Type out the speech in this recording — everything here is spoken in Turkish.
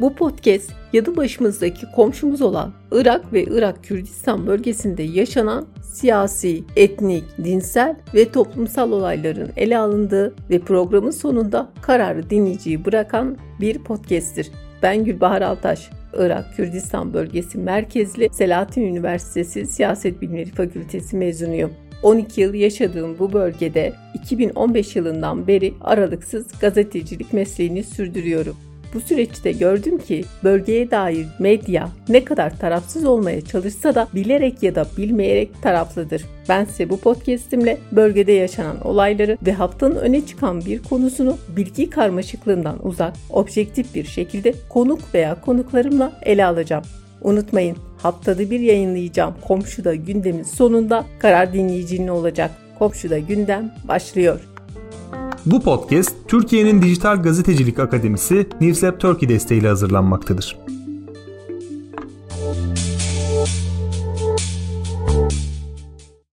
Bu podcast yanı başımızdaki komşumuz olan Irak ve Irak Kürdistan bölgesinde yaşanan siyasi, etnik, dinsel ve toplumsal olayların ele alındığı ve programın sonunda kararı dinleyiciyi bırakan bir podcast'tir. Ben Gülbahar Altaş. Irak Kürdistan Bölgesi merkezli Selahattin Üniversitesi Siyaset Bilimleri Fakültesi mezunuyum. 12 yıl yaşadığım bu bölgede 2015 yılından beri aralıksız gazetecilik mesleğini sürdürüyorum. Bu süreçte gördüm ki bölgeye dair medya ne kadar tarafsız olmaya çalışsa da bilerek ya da bilmeyerek taraflıdır. Ben size bu podcast'imle bölgede yaşanan olayları ve haftanın öne çıkan bir konusunu bilgi karmaşıklığından uzak, objektif bir şekilde konuk veya konuklarımla ele alacağım. Unutmayın haftada bir yayınlayacağım Komşuda gündemin sonunda karar dinleyicinin olacak. Komşuda gündem başlıyor. Bu podcast Türkiye'nin Dijital Gazetecilik Akademisi Newslab Turkey desteğiyle hazırlanmaktadır.